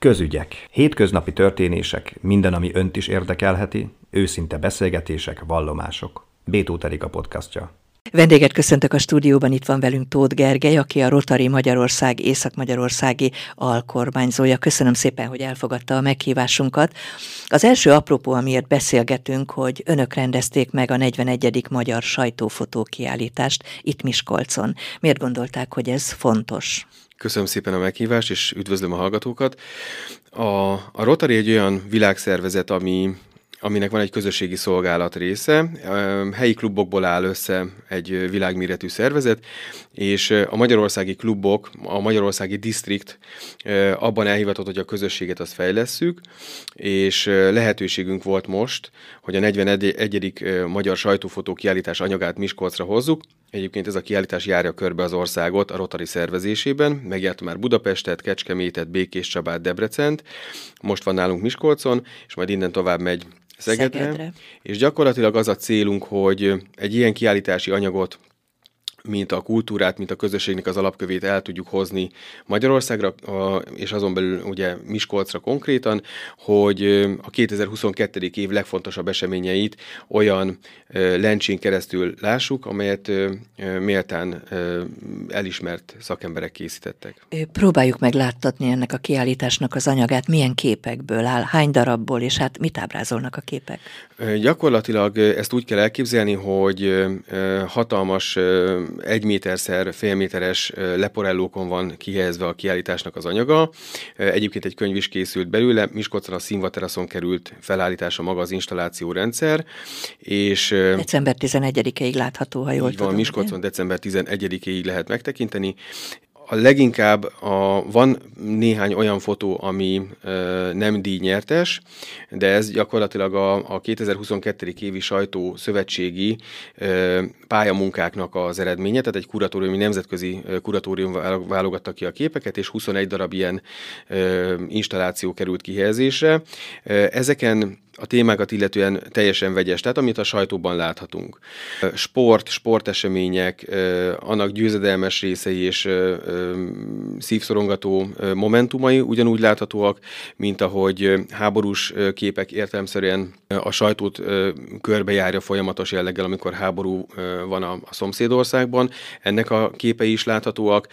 Közügyek. Hétköznapi történések, minden, ami önt is érdekelheti, őszinte beszélgetések, vallomások. Bétó a podcastja. Vendéget köszöntök a stúdióban, itt van velünk Tóth Gergely, aki a Rotary Magyarország Észak-Magyarországi alkormányzója. Köszönöm szépen, hogy elfogadta a meghívásunkat. Az első apropó, amiért beszélgetünk, hogy önök rendezték meg a 41. Magyar Sajtófotó kiállítást itt Miskolcon. Miért gondolták, hogy ez fontos? Köszönöm szépen a meghívást, és üdvözlöm a hallgatókat. A, a Rotary egy olyan világszervezet, ami aminek van egy közösségi szolgálat része. Helyi klubokból áll össze egy világméretű szervezet, és a magyarországi klubok, a magyarországi disztrikt abban elhivatott, hogy a közösséget azt fejlesszük, és lehetőségünk volt most, hogy a 41. Magyar Sajtófotó kiállítás anyagát Miskolcra hozzuk. Egyébként ez a kiállítás járja körbe az országot a Rotary szervezésében. Megjárt már Budapestet, Kecskemétet, Békés Csabát, Debrecent. Most van nálunk Miskolcon, és majd innen tovább megy Szegedre, Szegedre. És gyakorlatilag az a célunk, hogy egy ilyen kiállítási anyagot mint a kultúrát, mint a közösségnek az alapkövét el tudjuk hozni Magyarországra, és azon belül ugye Miskolcra konkrétan, hogy a 2022. év legfontosabb eseményeit olyan lencsén keresztül lássuk, amelyet méltán elismert szakemberek készítettek. Próbáljuk meg láttatni ennek a kiállításnak az anyagát, milyen képekből áll, hány darabból, és hát mit ábrázolnak a képek? Gyakorlatilag ezt úgy kell elképzelni, hogy hatalmas egy méterszer fél méteres leporellókon van kihelyezve a kiállításnak az anyaga. Egyébként egy könyv is készült belőle, Miskolcon a színvateraszon került felállítása maga az installáció rendszer, és... December 11-ig látható, ha jól így tudom. Van, Miskolcon december 11-ig lehet megtekinteni, a leginkább a, van néhány olyan fotó, ami ö, nem díjnyertes, de ez gyakorlatilag a, a 2022. évi sajtó szövetségi ö, pályamunkáknak az eredménye, tehát egy kuratóriumi, nemzetközi kuratórium válogatta ki a képeket, és 21 darab ilyen ö, installáció került kihelyezésre. Ezeken a témákat illetően teljesen vegyes, tehát amit a sajtóban láthatunk. Sport, sportesemények, annak győzedelmes részei és szívszorongató momentumai ugyanúgy láthatóak, mint ahogy háborús képek értelemszerűen a sajtót körbejárja folyamatos jelleggel, amikor háború van a, a szomszédországban. Ennek a képei is láthatóak,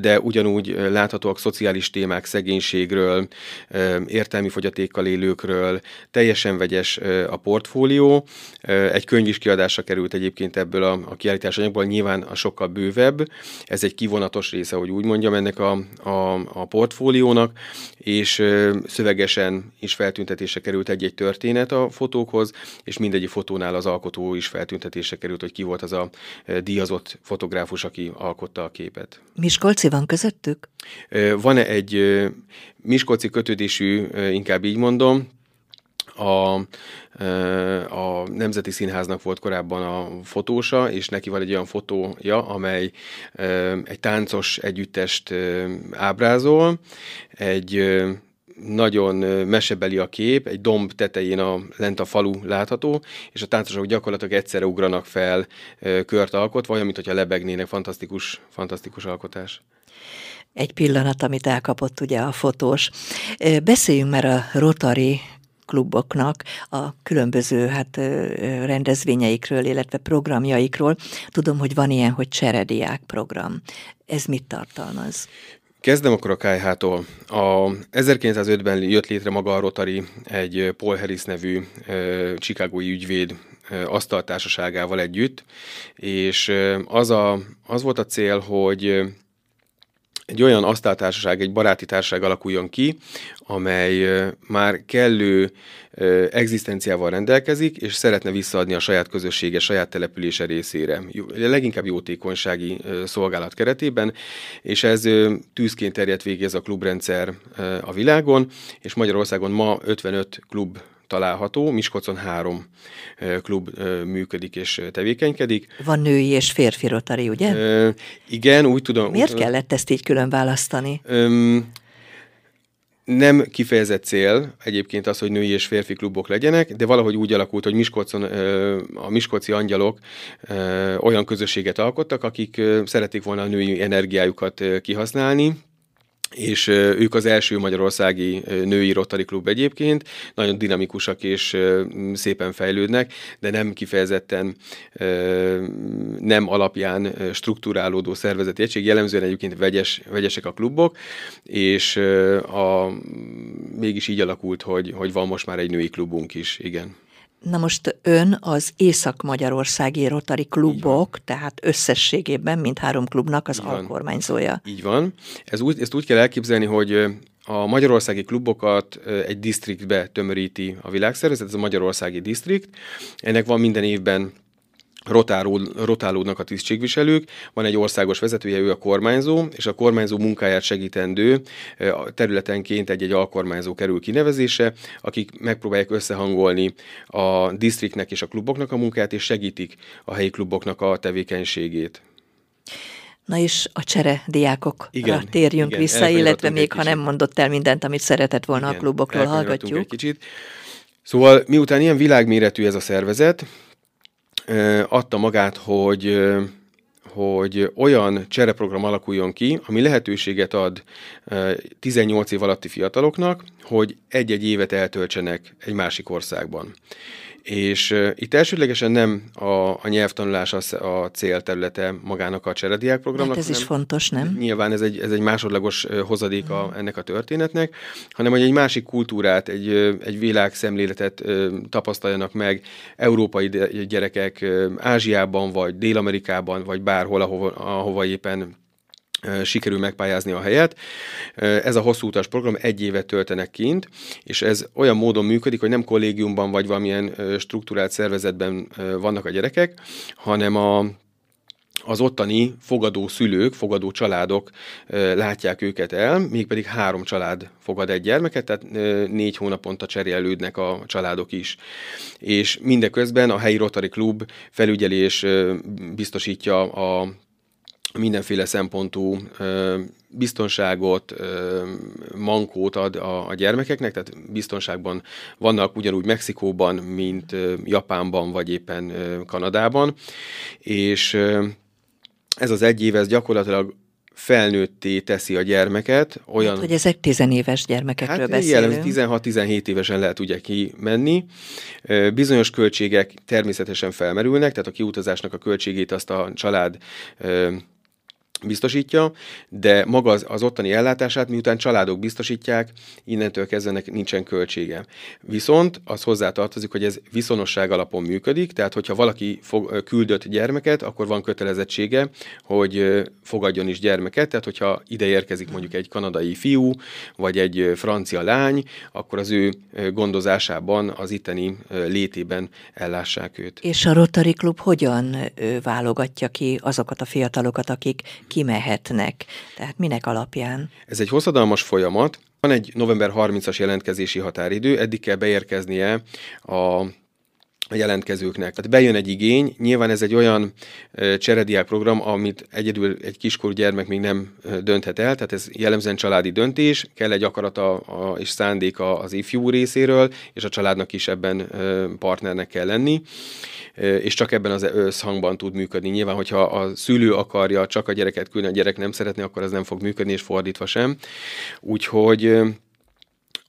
de ugyanúgy láthatóak szociális témák szegénységről, értelmi fogyatékkal élőkről, teljesen vegyes a portfólió. Egy könyv is kiadásra került egyébként ebből a, a kiállítás anyagból, nyilván a sokkal bővebb. Ez egy kivonatos része, hogy úgy mondjam, ennek a, a, a portfóliónak, és szövegesen is feltüntetése került egy-egy történet a fotókhoz, és mindegyik fotónál az alkotó is feltüntetése került, hogy ki volt az a díjazott fotográfus, aki alkotta a képet. Miskolci van közöttük? Van egy Miskolci kötődésű, inkább így mondom, a, a Nemzeti Színháznak volt korábban a fotósa, és neki van egy olyan fotója, amely egy táncos együttest ábrázol, egy nagyon mesebeli a kép, egy domb tetején a, lent a falu látható, és a táncosok gyakorlatilag egyszerre ugranak fel kört alkotva, olyan, mint hogyha lebegnének, fantasztikus, fantasztikus alkotás egy pillanat, amit elkapott ugye a fotós. Beszéljünk már a Rotary kluboknak a különböző hát, rendezvényeikről, illetve programjaikról. Tudom, hogy van ilyen, hogy cserediák program. Ez mit tartalmaz? Kezdem akkor a KH-tól. A 1905-ben jött létre maga a Rotary egy Paul Harris nevű csikágói ügyvéd asztaltársaságával együtt, és az, a, az volt a cél, hogy egy olyan asztaltársaság, egy baráti társaság alakuljon ki, amely már kellő egzisztenciával rendelkezik, és szeretne visszaadni a saját közössége, saját települése részére. Leginkább jótékonysági szolgálat keretében, és ez tűzként terjedt végig ez a klubrendszer a világon, és Magyarországon ma 55 klub található. Miskolcon három klub működik és tevékenykedik. Van női és férfi rotari, ugye? Ö, igen, úgy tudom. Miért úgy kellett ezt így külön választani? Öm, nem kifejezett cél egyébként az, hogy női és férfi klubok legyenek, de valahogy úgy alakult, hogy Miskolcon a Miskolci angyalok olyan közösséget alkottak, akik szerették volna a női energiájukat kihasználni, és ők az első magyarországi női Rotary Klub egyébként, nagyon dinamikusak és szépen fejlődnek, de nem kifejezetten nem alapján struktúrálódó szervezeti egység, jellemzően egyébként vegyes, vegyesek a klubok, és a, mégis így alakult, hogy, hogy van most már egy női klubunk is, igen. Na most ön az Észak-Magyarországi Rotary klubok, tehát összességében mint három klubnak az Így alkormányzója. Így van. Ez úgy, ezt úgy kell elképzelni, hogy a magyarországi klubokat egy disztriktbe tömöríti a világszervezet, ez a magyarországi disztrikt. Ennek van minden évben rotálódnak a tisztségviselők, van egy országos vezetője, ő a kormányzó, és a kormányzó munkáját segítendő területenként egy-egy alkormányzó kerül kinevezése, akik megpróbálják összehangolni a disztriktnek és a kluboknak a munkát, és segítik a helyi kluboknak a tevékenységét. Na és a csere diákokra igen, térjünk igen, vissza, illetve még ha nem mondott el mindent, amit szeretett volna igen, a klubokról, hallgatjuk. Egy kicsit. Szóval miután ilyen világméretű ez a szervezet, adta magát, hogy hogy olyan csereprogram alakuljon ki, ami lehetőséget ad 18 év alatti fiataloknak, hogy egy-egy évet eltöltsenek egy másik országban. És uh, itt elsődlegesen nem a, a nyelvtanulás a, a célterülete magának a cserediák programnak. Hát ez is fontos, nem? Nyilván ez egy, ez egy másodlagos hozadék a, ennek a történetnek, hanem hogy egy másik kultúrát, egy, egy világszemléletet tapasztaljanak meg európai gyerekek Ázsiában, vagy Dél-Amerikában, vagy bárhol, ahova, ahova éppen sikerül megpályázni a helyet. Ez a hosszú utas program egy évet töltenek kint, és ez olyan módon működik, hogy nem kollégiumban vagy valamilyen struktúrált szervezetben vannak a gyerekek, hanem a az ottani fogadó szülők, fogadó családok látják őket el, mégpedig három család fogad egy gyermeket, tehát négy hónaponta cserélődnek a családok is. És mindeközben a helyi Rotary Klub felügyelés biztosítja a mindenféle szempontú biztonságot, mankót ad a, a gyermekeknek, tehát biztonságban vannak ugyanúgy Mexikóban, mint Japánban, vagy éppen Kanadában, és ez az egy év, ez gyakorlatilag felnőtté teszi a gyermeket. Olyan, hát, hogy ezek tizenéves gyermekekről hát, beszélünk. 16-17 évesen lehet ugye kimenni. Bizonyos költségek természetesen felmerülnek, tehát a kiutazásnak a költségét azt a család biztosítja, de maga az, az ottani ellátását, miután családok biztosítják, innentől kezdve nincsen költsége. Viszont az hozzátartozik, hogy ez viszonosság alapon működik, tehát hogyha valaki fog, küldött gyermeket, akkor van kötelezettsége, hogy fogadjon is gyermeket, tehát hogyha ide érkezik mondjuk egy kanadai fiú, vagy egy francia lány, akkor az ő gondozásában, az itteni létében ellássák őt. És a Rotary Klub hogyan válogatja ki azokat a fiatalokat, akik kimehetnek. Tehát minek alapján? Ez egy hosszadalmas folyamat. Van egy november 30-as jelentkezési határidő, eddig kell beérkeznie a a jelentkezőknek. Tehát bejön egy igény, nyilván ez egy olyan cserediák program, amit egyedül egy kiskorú gyermek még nem dönthet el, tehát ez jellemzően családi döntés, kell egy akarata és szándéka az ifjú részéről, és a családnak is ebben partnernek kell lenni, és csak ebben az összhangban tud működni. Nyilván, hogyha a szülő akarja csak a gyereket küldeni, a gyerek nem szeretné, akkor ez nem fog működni, és fordítva sem. Úgyhogy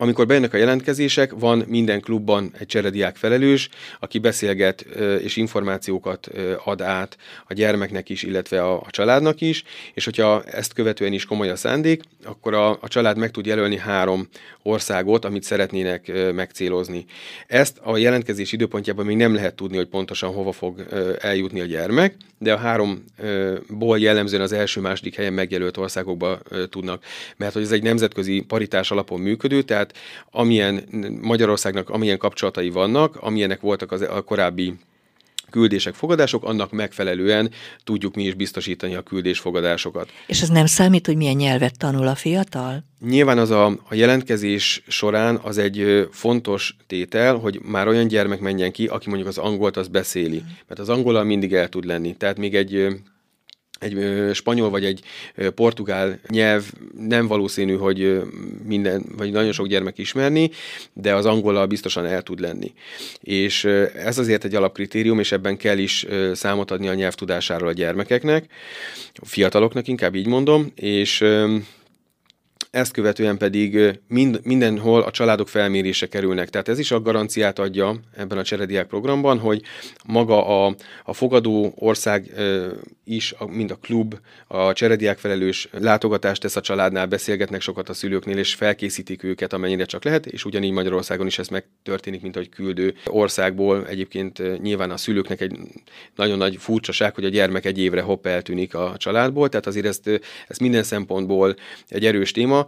amikor bejönnek a jelentkezések, van minden klubban egy cserediák felelős, aki beszélget és információkat ad át a gyermeknek is, illetve a, a családnak is, és hogyha ezt követően is komoly a szándék, akkor a, a család meg tud jelölni három országot, amit szeretnének megcélozni. Ezt a jelentkezés időpontjában még nem lehet tudni, hogy pontosan hova fog eljutni a gyermek, de a háromból jellemzően az első-második helyen megjelölt országokba tudnak, mert hogy ez egy nemzetközi paritás alapon működő, tehát amilyen Magyarországnak amilyen kapcsolatai vannak, amilyenek voltak az, a korábbi küldések, fogadások, annak megfelelően tudjuk mi is biztosítani a küldés-fogadásokat. És ez nem számít, hogy milyen nyelvet tanul a fiatal? Nyilván az a, a jelentkezés során az egy fontos tétel, hogy már olyan gyermek menjen ki, aki mondjuk az angolt az beszéli. Mert az angolal mindig el tud lenni. Tehát még egy egy spanyol vagy egy portugál nyelv nem valószínű, hogy minden, vagy nagyon sok gyermek ismerni, de az angolal biztosan el tud lenni. És ez azért egy alapkritérium, és ebben kell is számot adni a nyelvtudásáról a gyermekeknek, a fiataloknak inkább így mondom, és ezt követően pedig mind, mindenhol a családok felmérése kerülnek. Tehát ez is a garanciát adja ebben a cserediák programban, hogy maga a, a fogadó ország is, mind a klub, a cserediák felelős látogatást tesz a családnál, beszélgetnek sokat a szülőknél, és felkészítik őket, amennyire csak lehet, és ugyanígy Magyarországon is ez megtörténik, mint ahogy küldő országból. Egyébként nyilván a szülőknek egy nagyon nagy furcsaság, hogy a gyermek egy évre hopp eltűnik a családból, tehát azért ezt, ezt minden szempontból egy erős téma,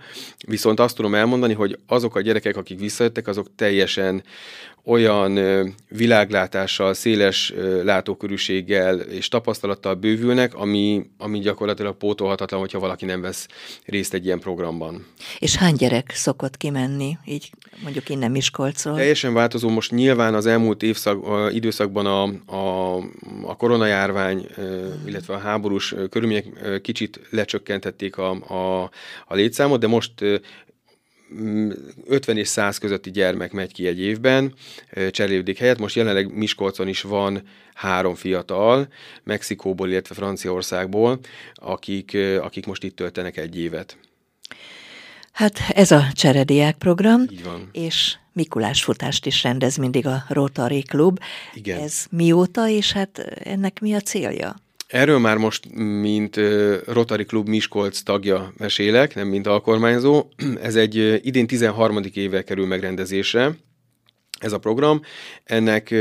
viszont azt tudom elmondani, hogy azok a gyerekek, akik visszajöttek, azok teljesen olyan világlátással, széles látókörűséggel és tapasztalattal bővülnek, ami, ami gyakorlatilag pótolhatatlan, hogyha valaki nem vesz részt egy ilyen programban. És hány gyerek szokott kimenni, így mondjuk innen Miskolcról? Teljesen változó. Most nyilván az elmúlt évszak, időszakban a, a, a koronajárvány, illetve a háborús körülmények kicsit lecsökkentették a, a, a létszámot, de most 50 és 100 közötti gyermek megy ki egy évben, cserélődik helyett. Most jelenleg Miskolcon is van három fiatal, Mexikóból, illetve Franciaországból, akik, akik most itt töltenek egy évet. Hát ez a cserediák program, Így van. és Mikulás futást is rendez mindig a Rotary Klub. Igen. Ez mióta, és hát ennek mi a célja? Erről már most, mint Rotary Klub Miskolc tagja mesélek, nem mint alkormányzó. Ez egy idén 13. éve kerül megrendezésre, ez a program. Ennek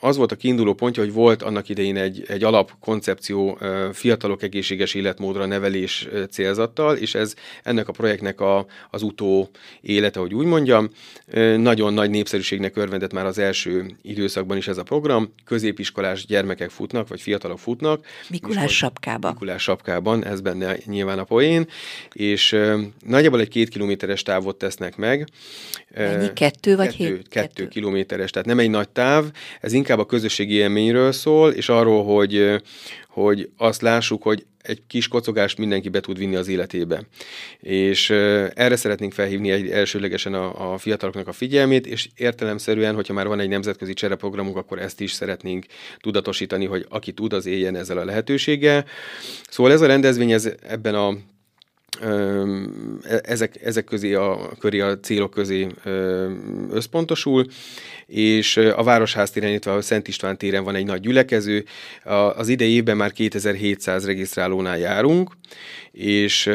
az volt a kiinduló pontja, hogy volt annak idején egy, egy alapkoncepció fiatalok egészséges életmódra nevelés célzattal, és ez ennek a projektnek a, az utó élete, hogy úgy mondjam. Nagyon nagy népszerűségnek örvendett már az első időszakban is ez a program. Középiskolás gyermekek futnak, vagy fiatalok futnak. Mikulás sapkában. Mikulás sapkában, ez benne nyilván a poén, és nagyjából egy két kilométeres távot tesznek meg. Mennyi? Kettő vagy kettő, hét? Kettő, kettő kilométeres, tehát nem egy nagy táv, ez inkább inkább a közösségi élményről szól, és arról, hogy, hogy azt lássuk, hogy egy kis kocogást mindenki be tud vinni az életébe. És erre szeretnénk felhívni egy elsőlegesen a, a fiataloknak a figyelmét, és értelemszerűen, hogyha már van egy nemzetközi csereprogramunk, akkor ezt is szeretnénk tudatosítani, hogy aki tud, az éljen ezzel a lehetőséggel. Szóval ez a rendezvény ez ebben a ezek, ezek közé a, köré a célok közé összpontosul, és a Városház téren, illetve a Szent István téren van egy nagy gyülekező. Az idei évben már 2700 regisztrálónál járunk, és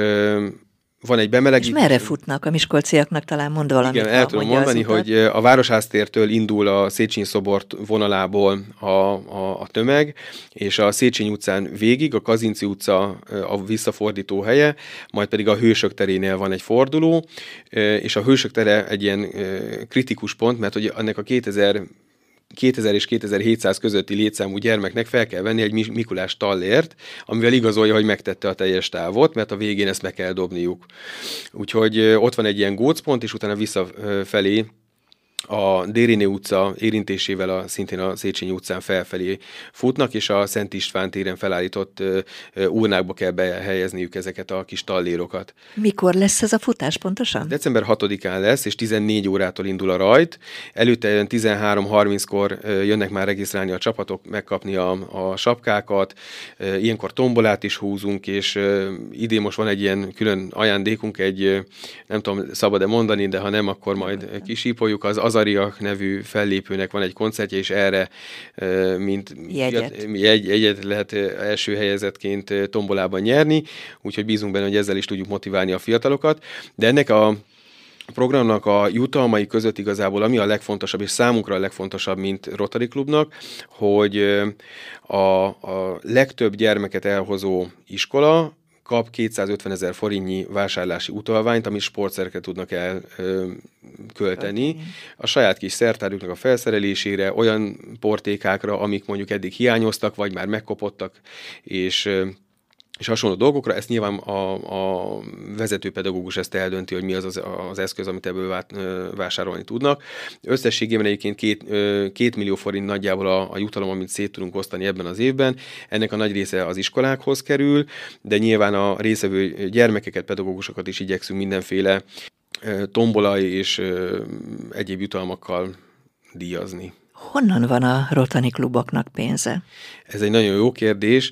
van egy bemelegítő. És merre futnak? A miskolciaknak talán mond valamit. Igen, el tudom mondani, hogy a Városháztértől indul a Széchenyi szobort vonalából a, a, a tömeg, és a Széchenyi utcán végig, a Kazinci utca a visszafordító helye, majd pedig a Hősök terénél van egy forduló, és a Hősök tere egy ilyen kritikus pont, mert hogy ennek a 2000 2000 és 2700 közötti létszámú gyermeknek fel kell venni egy Mikulás tallért, amivel igazolja, hogy megtette a teljes távot, mert a végén ezt meg kell dobniuk. Úgyhogy ott van egy ilyen gócpont, és utána visszafelé a Dériné utca érintésével a, szintén a Széchenyi utcán felfelé futnak, és a Szent István téren felállított urnákba kell behelyezniük ezeket a kis tallérokat. Mikor lesz ez a futás pontosan? December 6-án lesz, és 14 órától indul a rajt. Előtte 13.30-kor jönnek már regisztrálni a csapatok, megkapni a, a sapkákat. Ilyenkor tombolát is húzunk, és idén most van egy ilyen külön ajándékunk, egy, nem tudom, szabad-e mondani, de ha nem, akkor majd kisípoljuk, az, az Azariak nevű fellépőnek van egy koncertje, és erre, mint jegyet, egy, egyet lehet első helyezetként tombolában nyerni, úgyhogy bízunk benne, hogy ezzel is tudjuk motiválni a fiatalokat. De ennek a programnak a jutalmai között igazából ami a legfontosabb, és számunkra a legfontosabb, mint Rotary Klubnak, hogy a, a legtöbb gyermeket elhozó iskola kap 250 ezer forintnyi vásárlási utalványt, amit sportszerekre tudnak elkölteni. A saját kis szertáruknak a felszerelésére, olyan portékákra, amik mondjuk eddig hiányoztak, vagy már megkopottak, és és hasonló dolgokra. Ezt nyilván a, a vezetőpedagógus ezt eldönti, hogy mi az az, az eszköz, amit ebből vá, vásárolni tudnak. Összességében egyébként két, két millió forint nagyjából a, a jutalom, amit szét tudunk osztani ebben az évben. Ennek a nagy része az iskolákhoz kerül, de nyilván a részevő gyermekeket, pedagógusokat is igyekszünk mindenféle tombolai és egyéb jutalmakkal díjazni. Honnan van a rotani kluboknak pénze? Ez egy nagyon jó kérdés.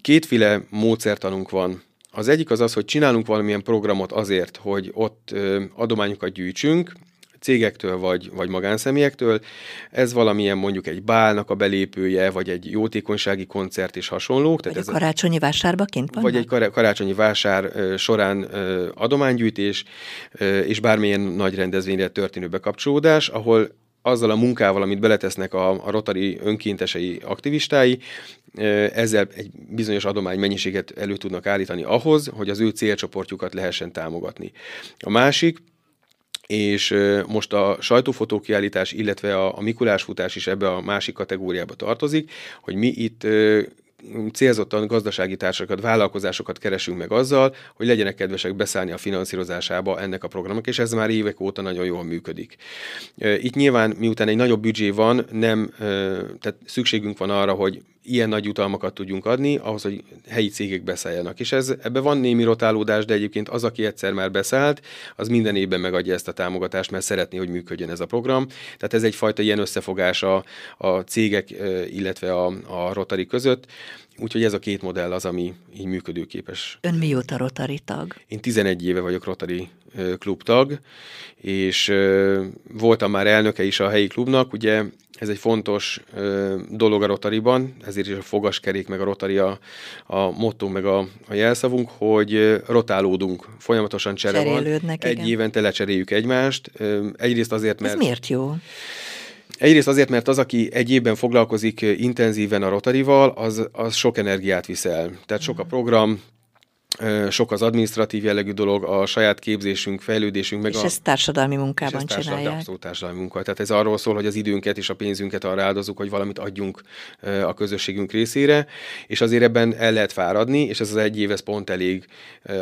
Kétféle módszertanunk van Az egyik az az, hogy csinálunk valamilyen programot azért, hogy ott adományokat gyűjtsünk, cégektől vagy, vagy magánszemélyektől. Ez valamilyen mondjuk egy bálnak a belépője, vagy egy jótékonysági koncert és hasonlók. Vagy Tehát a karácsonyi vásárba kint van? Vagy egy karácsonyi vásár során adománygyűjtés, és bármilyen nagy rendezvényre történő bekapcsolódás, ahol azzal a munkával, amit beletesznek a, a Rotary önkéntesei aktivistái, ezzel egy bizonyos adomány mennyiséget elő tudnak állítani ahhoz, hogy az ő célcsoportjukat lehessen támogatni. A másik, és most a sajtófotókiállítás, illetve a, a Mikulás futás is ebbe a másik kategóriába tartozik, hogy mi itt célzottan gazdasági társakat, vállalkozásokat keresünk meg azzal, hogy legyenek kedvesek beszállni a finanszírozásába ennek a programnak, és ez már évek óta nagyon jól működik. Itt nyilván, miután egy nagyobb büdzsé van, nem, tehát szükségünk van arra, hogy ilyen nagy jutalmakat tudjunk adni, ahhoz, hogy helyi cégek beszálljanak. És ez, ebbe van némi rotálódás, de egyébként az, aki egyszer már beszállt, az minden évben megadja ezt a támogatást, mert szeretné, hogy működjön ez a program. Tehát ez egyfajta ilyen összefogás a, a cégek, illetve a, a Rotary között. Úgyhogy ez a két modell az, ami így működőképes. Ön mióta Rotary tag? Én 11 éve vagyok Rotary klub tag, és voltam már elnöke is a helyi klubnak. Ugye ez egy fontos dolog a Rotariban, ezért is a fogaskerék, meg a Rotary a, a motto, meg a, a jelszavunk, hogy rotálódunk, folyamatosan csere van. Egy igen. évente lecseréljük egymást. Egyrészt azért, mert... Ez miért jó? Egyrészt azért, mert az, aki egy évben foglalkozik intenzíven a Rotarival, az, az sok energiát visel. Tehát sok a mhm. program, sok az administratív jellegű dolog, a saját képzésünk, fejlődésünk. Meg és a, ezt társadalmi munkában és ezt társadalmi, csinálják. Abszolút társadalmi munka. Tehát ez arról szól, hogy az időnket és a pénzünket arra áldozunk, hogy valamit adjunk a közösségünk részére, és azért ebben el lehet fáradni, és ez az egy év, ez pont elég,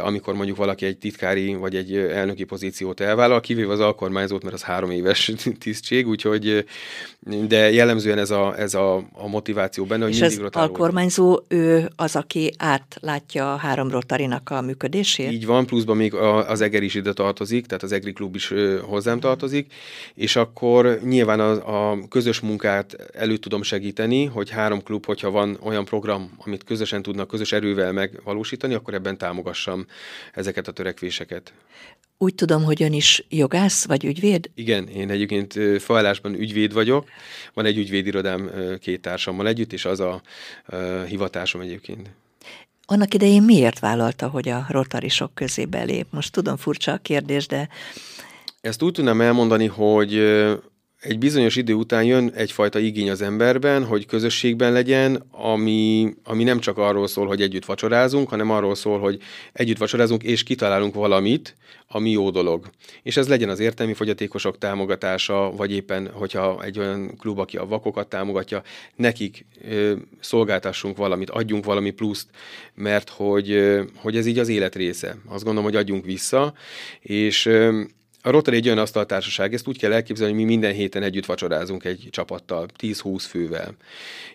amikor mondjuk valaki egy titkári vagy egy elnöki pozíciót elvállal, kivéve az alkormányzót, mert az három éves tisztség, úgyhogy de jellemzően ez a, ez a, a motiváció benne, hogy és mindig az alkormányzó, ő az, aki átlátja a három rotari Egerinak a működését? Így van, pluszban még az Eger is ide tartozik, tehát az Egri Klub is hozzám tartozik, és akkor nyilván a, a közös munkát elő tudom segíteni, hogy három klub, hogyha van olyan program, amit közösen tudnak közös erővel megvalósítani, akkor ebben támogassam ezeket a törekvéseket. Úgy tudom, hogy ön is jogász vagy ügyvéd? Igen, én egyébként felállásban ügyvéd vagyok. Van egy ügyvédirodám két társammal együtt, és az a, a hivatásom egyébként. Annak idején miért vállalta, hogy a rotarisok közé belép? Most tudom, furcsa a kérdés, de... Ezt úgy tudnám elmondani, hogy egy bizonyos idő után jön egyfajta igény az emberben, hogy közösségben legyen, ami, ami nem csak arról szól, hogy együtt vacsorázunk, hanem arról szól, hogy együtt vacsorázunk és kitalálunk valamit, ami jó dolog. És ez legyen az értelmi fogyatékosok támogatása, vagy éppen, hogyha egy olyan klub, aki a vakokat támogatja, nekik ö, szolgáltassunk valamit, adjunk valami pluszt, mert hogy, ö, hogy ez így az élet része. Azt gondolom, hogy adjunk vissza, és ö, a Rotary egy olyan asztaltársaság, ezt úgy kell elképzelni, hogy mi minden héten együtt vacsorázunk egy csapattal, 10-20 fővel.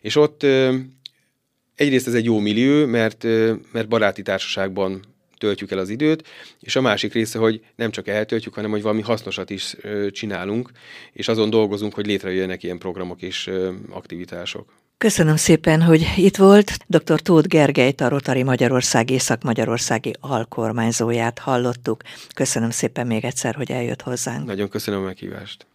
És ott egyrészt ez egy jó millió, mert, mert baráti társaságban töltjük el az időt, és a másik része, hogy nem csak eltöltjük, hanem hogy valami hasznosat is csinálunk, és azon dolgozunk, hogy létrejöjjenek ilyen programok és aktivitások. Köszönöm szépen, hogy itt volt. Dr. Tóth Gergelyt, a Rotari Magyarország Észak-Magyarországi alkormányzóját hallottuk. Köszönöm szépen még egyszer, hogy eljött hozzánk. Nagyon köszönöm a meghívást.